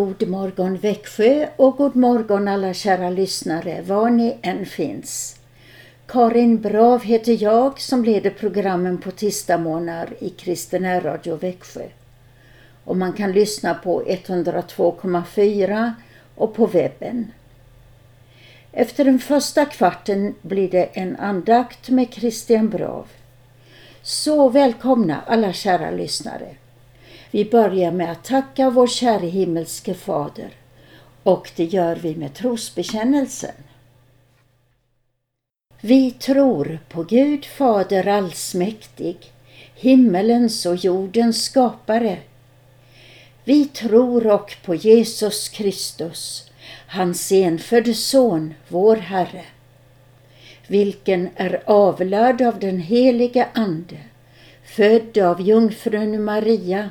God morgon Växjö och god morgon alla kära lyssnare var ni än finns. Karin Brav heter jag som leder programmen på tisdagsmorgnar i Kristen Radio Växjö. Och man kan lyssna på 102,4 och på webben. Efter den första kvarten blir det en andakt med Christian Brav. Så välkomna alla kära lyssnare. Vi börjar med att tacka vår käre himmelske Fader och det gör vi med trosbekännelsen. Vi tror på Gud Fader allsmäktig, himmelens och jordens skapare. Vi tror och på Jesus Kristus, hans enfödde Son, vår Herre, vilken är avlad av den helige Ande, född av jungfrun Maria,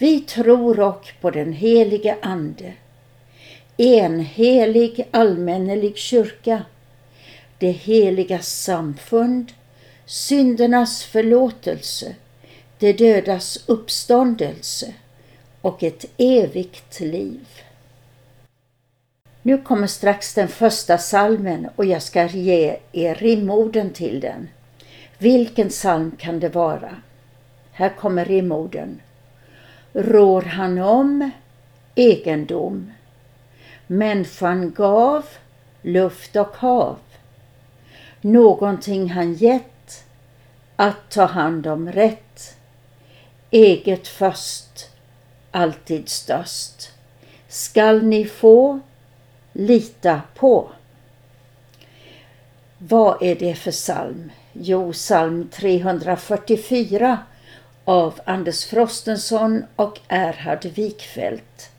Vi tror och på den helige Ande, en helig allmännelig kyrka, det heliga samfund, syndernas förlåtelse, det dödas uppståndelse och ett evigt liv. Nu kommer strax den första salmen och jag ska ge er rimorden till den. Vilken psalm kan det vara? Här kommer rimorden rår han om egendom. Människan gav luft och hav. Någonting han gett att ta hand om rätt. Eget först, alltid störst. Skall ni få lita på. Vad är det för psalm? Jo, psalm 344 av Anders Frostenson och Erhard Wikfeldt.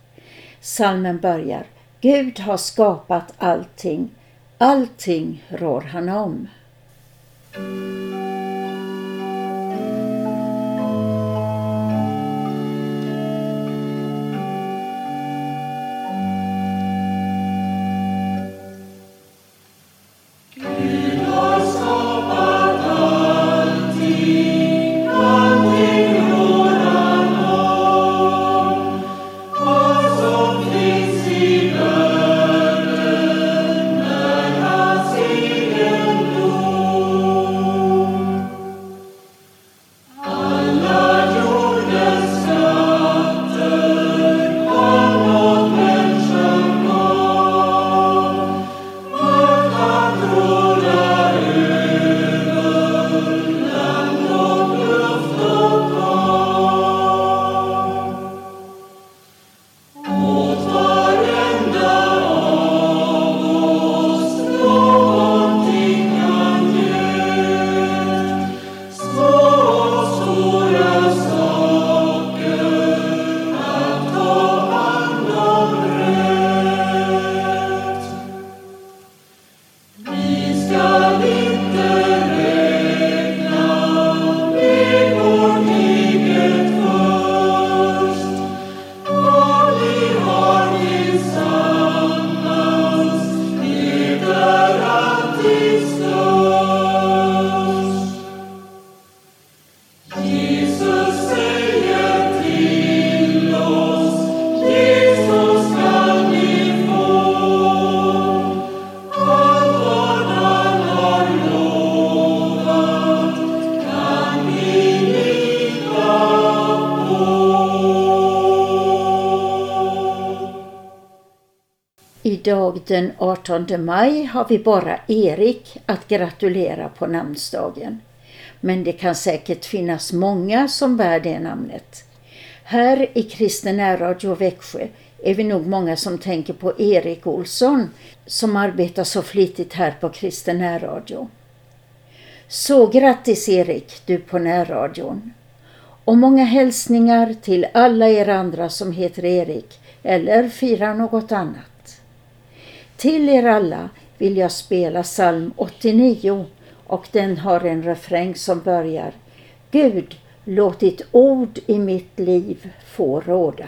Salmen börjar Gud har skapat allting, allting rår han om. Idag den 18 maj har vi bara Erik att gratulera på namnsdagen. Men det kan säkert finnas många som bär det namnet. Här i Kristen Radio Växjö är vi nog många som tänker på Erik Olsson som arbetar så flitigt här på Kristen närradio. Så grattis Erik, du på närradion. Och många hälsningar till alla er andra som heter Erik eller firar något annat. Till er alla vill jag spela psalm 89 och den har en refräng som börjar Gud, låt ditt ord i mitt liv få råda.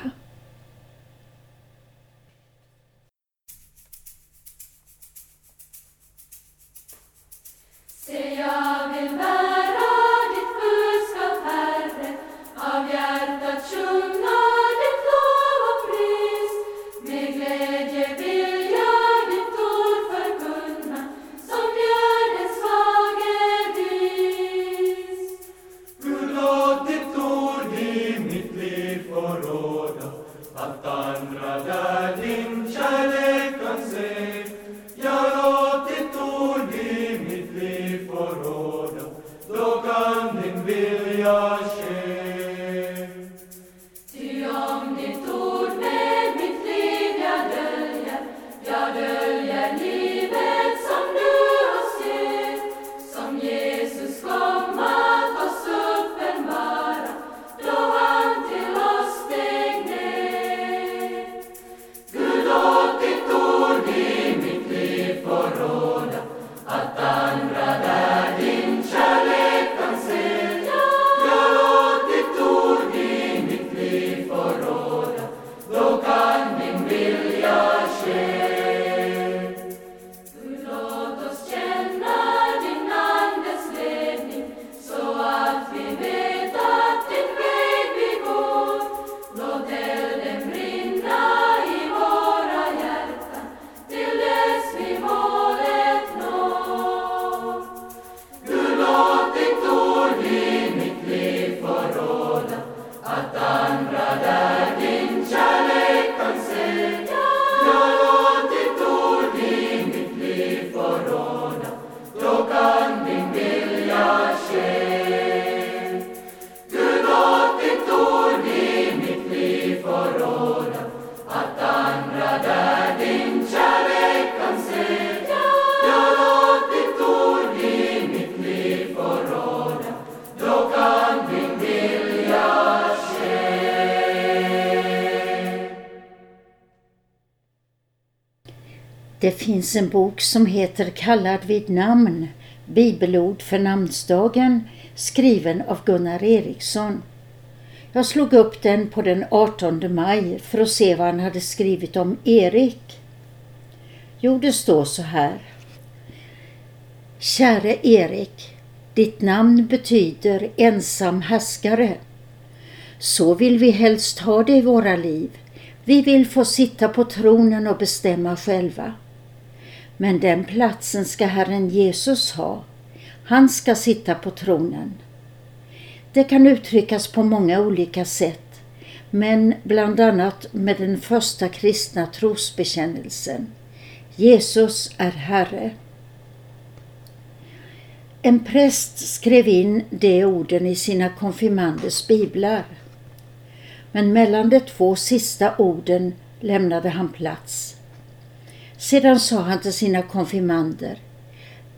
Finns en bok som heter Kallad vid namn, bibelord för namnsdagen, skriven av Gunnar Eriksson. Jag slog upp den på den 18 maj för att se vad han hade skrivit om Erik. Jo, det står så här. Käre Erik, ditt namn betyder ensam härskare. Så vill vi helst ha det i våra liv. Vi vill få sitta på tronen och bestämma själva. Men den platsen ska Herren Jesus ha. Han ska sitta på tronen. Det kan uttryckas på många olika sätt, men bland annat med den första kristna trosbekännelsen. Jesus är Herre. En präst skrev in de orden i sina konfirmanders biblar. Men mellan de två sista orden lämnade han plats. Sedan sa han till sina konfirmander,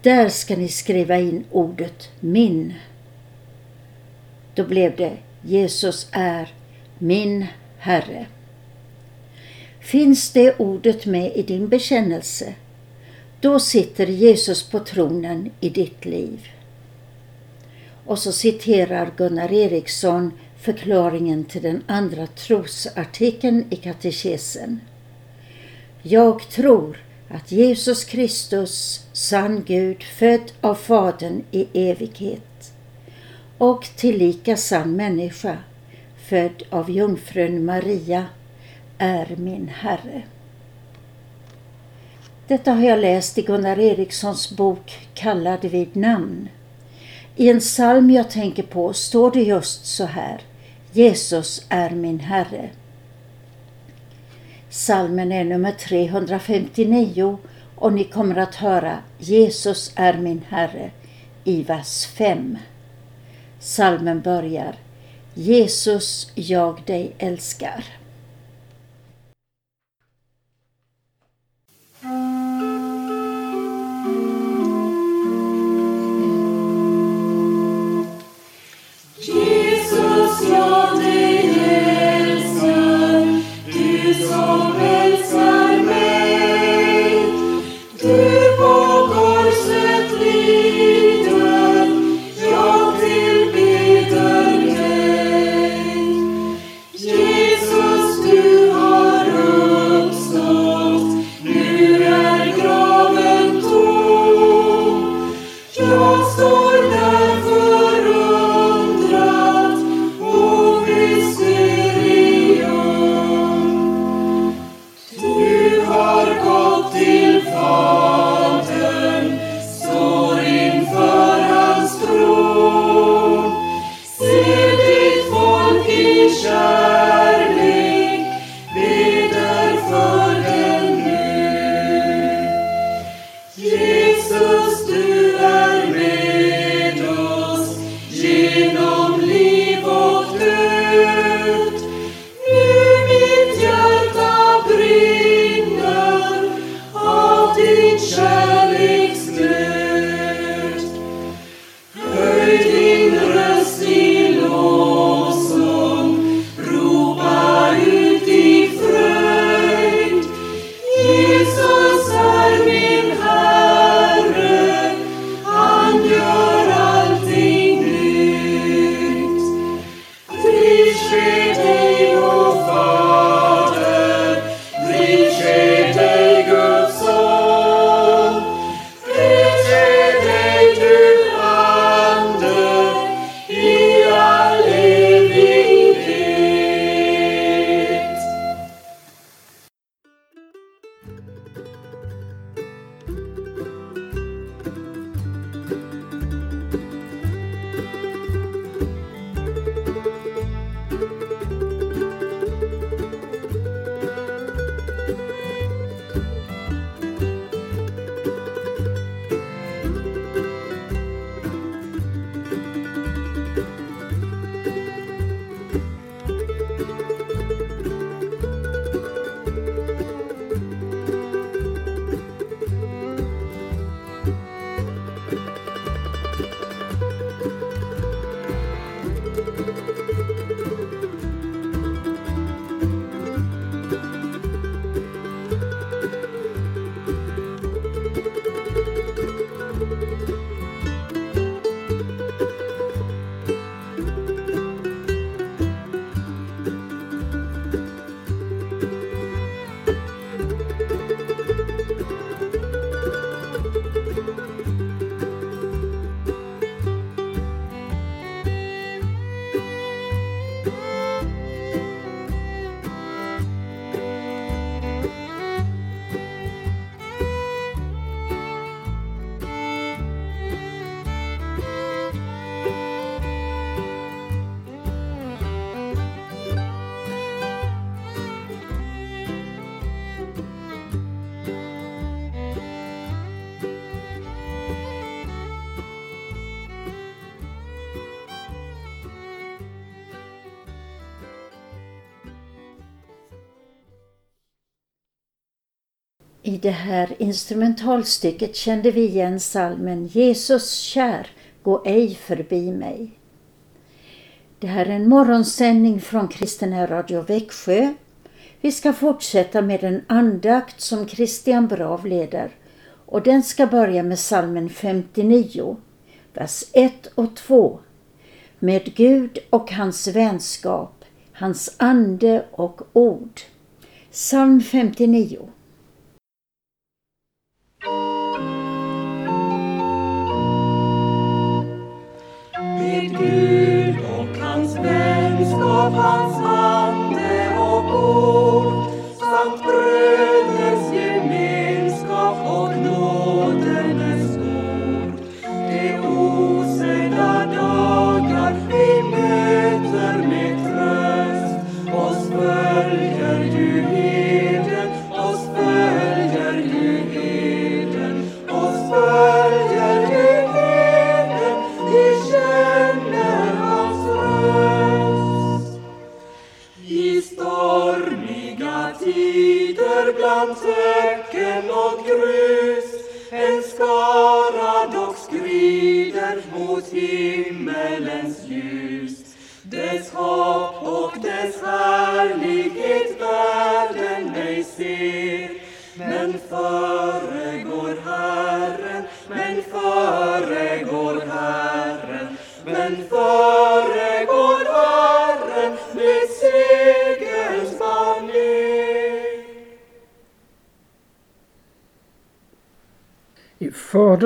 där ska ni skriva in ordet min. Då blev det Jesus är min Herre. Finns det ordet med i din bekännelse, då sitter Jesus på tronen i ditt liv. Och så citerar Gunnar Eriksson förklaringen till den andra trosartikeln i katekesen. Jag tror att Jesus Kristus, sann Gud, född av Fadern i evighet och tillika sann människa, född av jungfrun Maria, är min Herre. Detta har jag läst i Gunnar Erikssons bok Kallad vid namn. I en psalm jag tänker på står det just så här. Jesus är min Herre. Salmen är nummer 359 och ni kommer att höra Jesus är min Herre i vers 5. Salmen börjar Jesus, jag dig älskar. I det här instrumentalstycket kände vi igen salmen Jesus kär, gå ej förbi mig. Det här är en morgonsändning från Kristen Radio Växjö. Vi ska fortsätta med en andakt som Christian Brav leder och den ska börja med salmen 59, vers 1 och 2. Med Gud och hans vänskap, hans ande och ord. Psalm 59 hans ande och ord samt bröder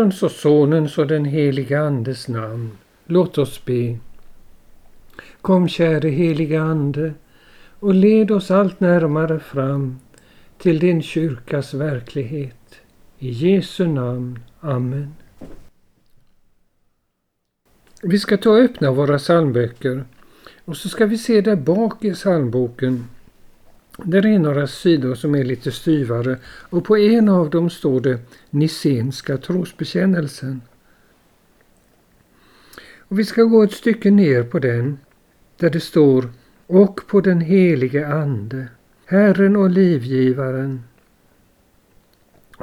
Faderns och Sonens och den heliga Andes namn. Låt oss be. Kom käre heliga Ande och led oss allt närmare fram till din kyrkas verklighet. I Jesu namn. Amen. Vi ska ta och öppna våra psalmböcker och så ska vi se där bak i psalmboken. Där är några sidor som är lite styvare och på en av dem står det Nicenska trosbekännelsen. Och vi ska gå ett stycke ner på den där det står och på den helige Ande, Herren och livgivaren,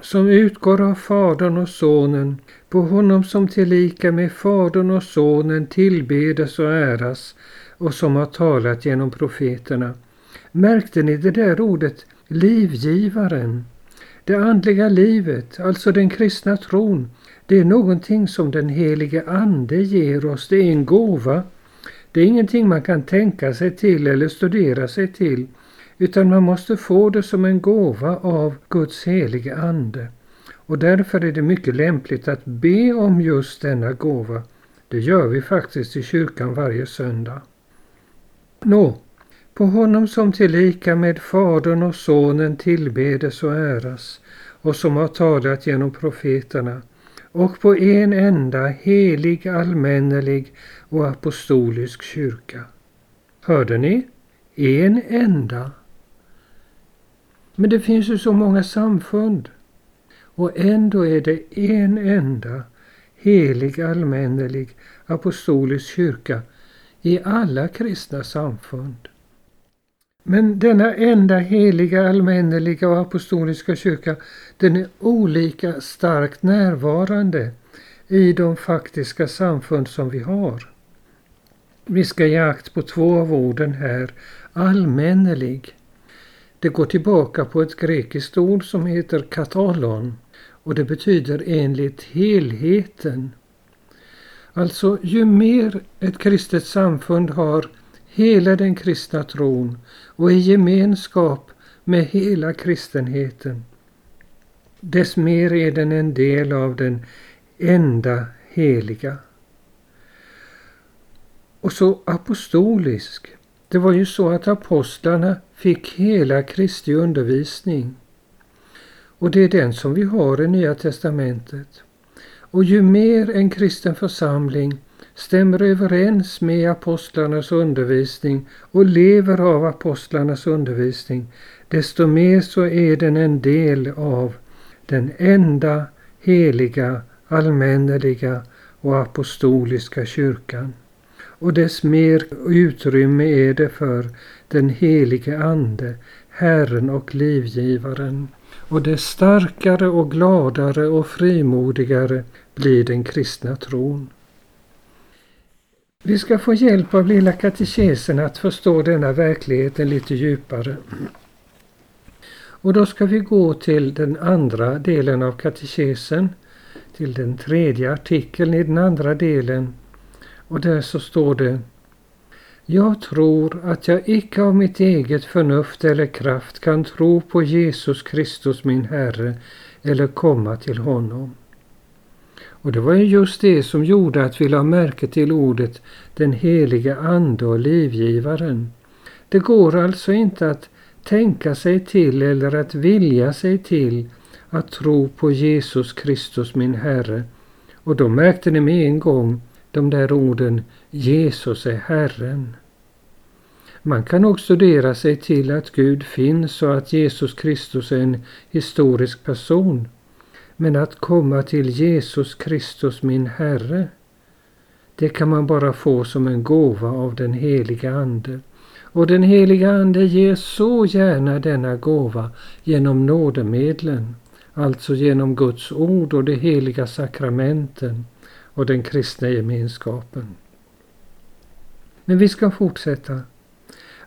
som utgår av Fadern och Sonen, på honom som tillika med Fadern och Sonen tillbedes och äras och som har talat genom profeterna. Märkte ni det där ordet livgivaren? Det andliga livet, alltså den kristna tron, det är någonting som den helige Ande ger oss. Det är en gåva. Det är ingenting man kan tänka sig till eller studera sig till, utan man måste få det som en gåva av Guds helige Ande. Och därför är det mycket lämpligt att be om just denna gåva. Det gör vi faktiskt i kyrkan varje söndag. Nå, på honom som tillika med Fadern och Sonen tillbedes och äras och som har talat genom profeterna och på en enda helig, allmännelig och apostolisk kyrka. Hörde ni? En enda. Men det finns ju så många samfund. Och ändå är det en enda helig, allmännelig, apostolisk kyrka i alla kristna samfund. Men denna enda heliga, allmänneliga och apostoliska kyrka, den är olika starkt närvarande i de faktiska samfund som vi har. Vi ska ge akt på två av orden här. Allmännelig. Det går tillbaka på ett grekiskt ord som heter katalon och det betyder enligt helheten. Alltså, ju mer ett kristet samfund har hela den kristna tron och i gemenskap med hela kristenheten, dess mer är den en del av den enda heliga. Och så apostolisk. Det var ju så att apostlarna fick hela Kristi undervisning. Och det är den som vi har i Nya testamentet. Och ju mer en kristen församling stämmer överens med apostlarnas undervisning och lever av apostlarnas undervisning, desto mer så är den en del av den enda heliga, allmänneliga och apostoliska kyrkan. Och dess mer utrymme är det för den helige Ande, Herren och livgivaren. och dess starkare och gladare och frimodigare blir den kristna tron. Vi ska få hjälp av Lilla katekesen att förstå denna verkligheten lite djupare. Och då ska vi gå till den andra delen av katekesen, till den tredje artikeln i den andra delen. Och där så står det Jag tror att jag icke av mitt eget förnuft eller kraft kan tro på Jesus Kristus min Herre eller komma till honom. Och det var ju just det som gjorde att vi la märke till ordet den helige Ande och livgivaren. Det går alltså inte att tänka sig till eller att vilja sig till att tro på Jesus Kristus min Herre. Och då märkte ni med en gång de där orden Jesus är Herren. Man kan också studera sig till att Gud finns och att Jesus Kristus är en historisk person. Men att komma till Jesus Kristus min Herre, det kan man bara få som en gåva av den heliga Ande. Och den heliga Ande ger så gärna denna gåva genom nådemedlen, alltså genom Guds ord och de heliga sakramenten och den kristna gemenskapen. Men vi ska fortsätta.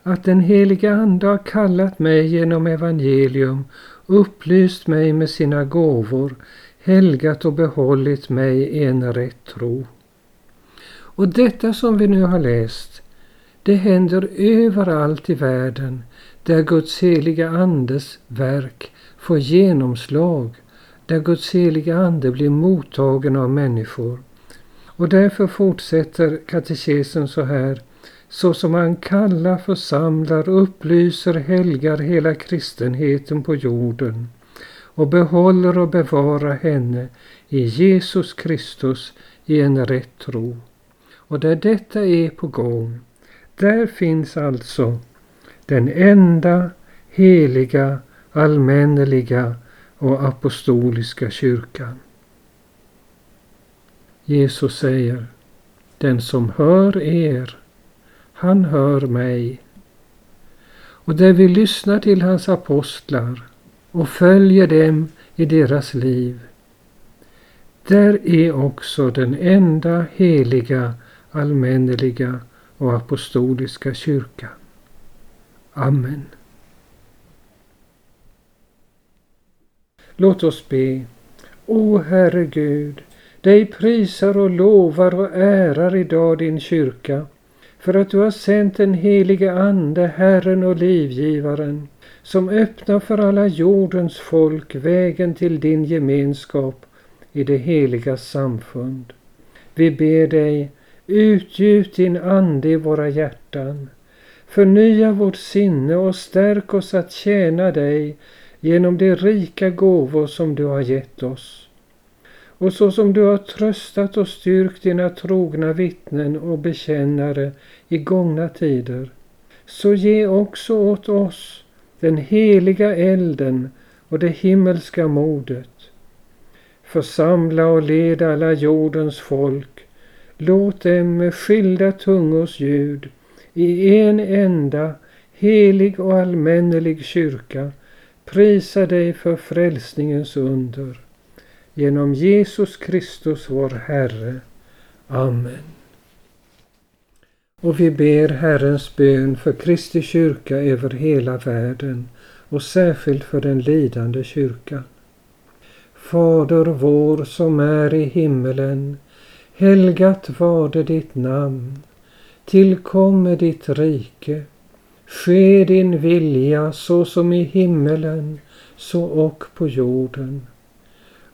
Att den heliga Ande har kallat mig genom evangelium, upplyst mig med sina gåvor, helgat och behållit mig i en rätt tro. Och detta som vi nu har läst, det händer överallt i världen där Guds heliga Andes verk får genomslag, där Guds heliga Ande blir mottagen av människor. Och därför fortsätter katekesen så här, så som han kallar, församlar, upplyser, helgar hela kristenheten på jorden och behåller och bevarar henne i Jesus Kristus i en rätt tro. Och där detta är på gång, där finns alltså den enda heliga, allmänneliga och apostoliska kyrkan. Jesus säger, den som hör er, han hör mig. Och där vi lyssnar till hans apostlar och följer dem i deras liv, där är också den enda heliga, allmänneliga och apostoliska kyrkan. Amen. Låt oss be. O Herre Gud, dig prisar och lovar och ärar idag din kyrka för att du har sänt den helige Ande, Herren och livgivaren, som öppnar för alla jordens folk vägen till din gemenskap i det heliga samfund. Vi ber dig, utgjut din Ande i våra hjärtan. Förnya vårt sinne och stärk oss att tjäna dig genom de rika gåvor som du har gett oss. Och så som du har tröstat och styrkt dina trogna vittnen och bekännare i gångna tider, så ge också åt oss den heliga elden och det himmelska modet. Församla och led alla jordens folk, låt dem med skilda tungors ljud i en enda helig och allmännelig kyrka prisa dig för frälsningens under. Genom Jesus Kristus vår Herre. Amen. Och vi ber Herrens bön för Kristi kyrka över hela världen och särskilt för den lidande kyrkan. Fader vår som är i himmelen. Helgat varde ditt namn. Tillkomme ditt rike. Ske din vilja så som i himmelen så och på jorden.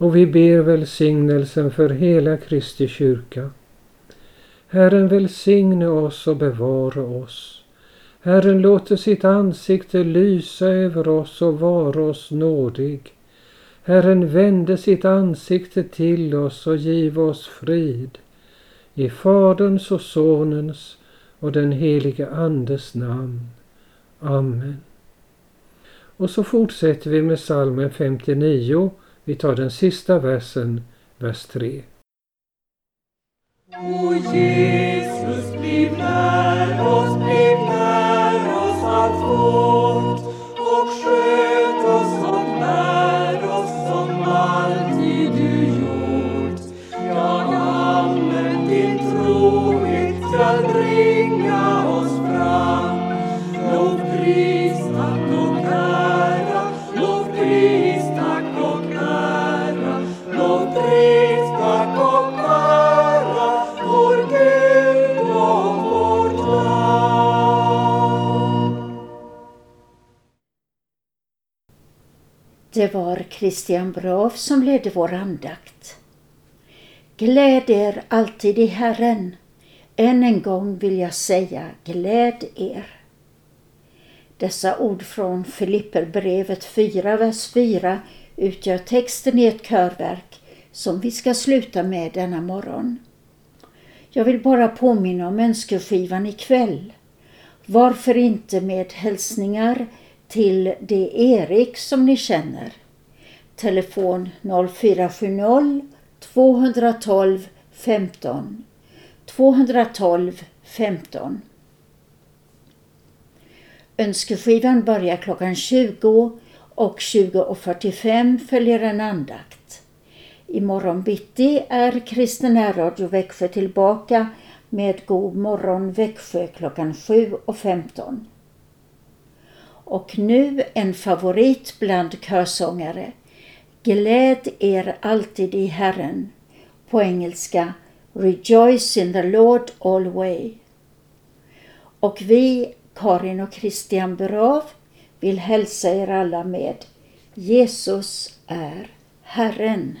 Och vi ber välsignelsen för hela Kristi kyrka. Herren välsigne oss och bevara oss. Herren låter sitt ansikte lysa över oss och vara oss nådig. Herren vände sitt ansikte till oss och giv oss frid. I Faderns och Sonens och den helige Andes namn. Amen. Och så fortsätter vi med salmen 59. Vi tar den sista versen, vers 3. O Jesus, bliv när oss, bliv när oss alltfort Christian Brav som ledde vår andakt. Gläd er alltid i Herren. Än en gång vill jag säga gläd er. Dessa ord från Filipperbrevet 4, vers 4 utgör texten i ett körverk som vi ska sluta med denna morgon. Jag vill bara påminna om önskeskivan ikväll. Varför inte med hälsningar till det Erik som ni känner. Telefon 0470 212 15 212 15 Önskeskivan börjar klockan 20 och 20.45 följer en andakt. Imorgon bitti är Kristen Radio Växjö tillbaka med God morgon Växjö klockan 7.15. Och nu en favorit bland körsångare. Gläd er alltid i Herren. På engelska Rejoice in the Lord always. Och vi, Karin och Christian Brav, vill hälsa er alla med Jesus är Herren.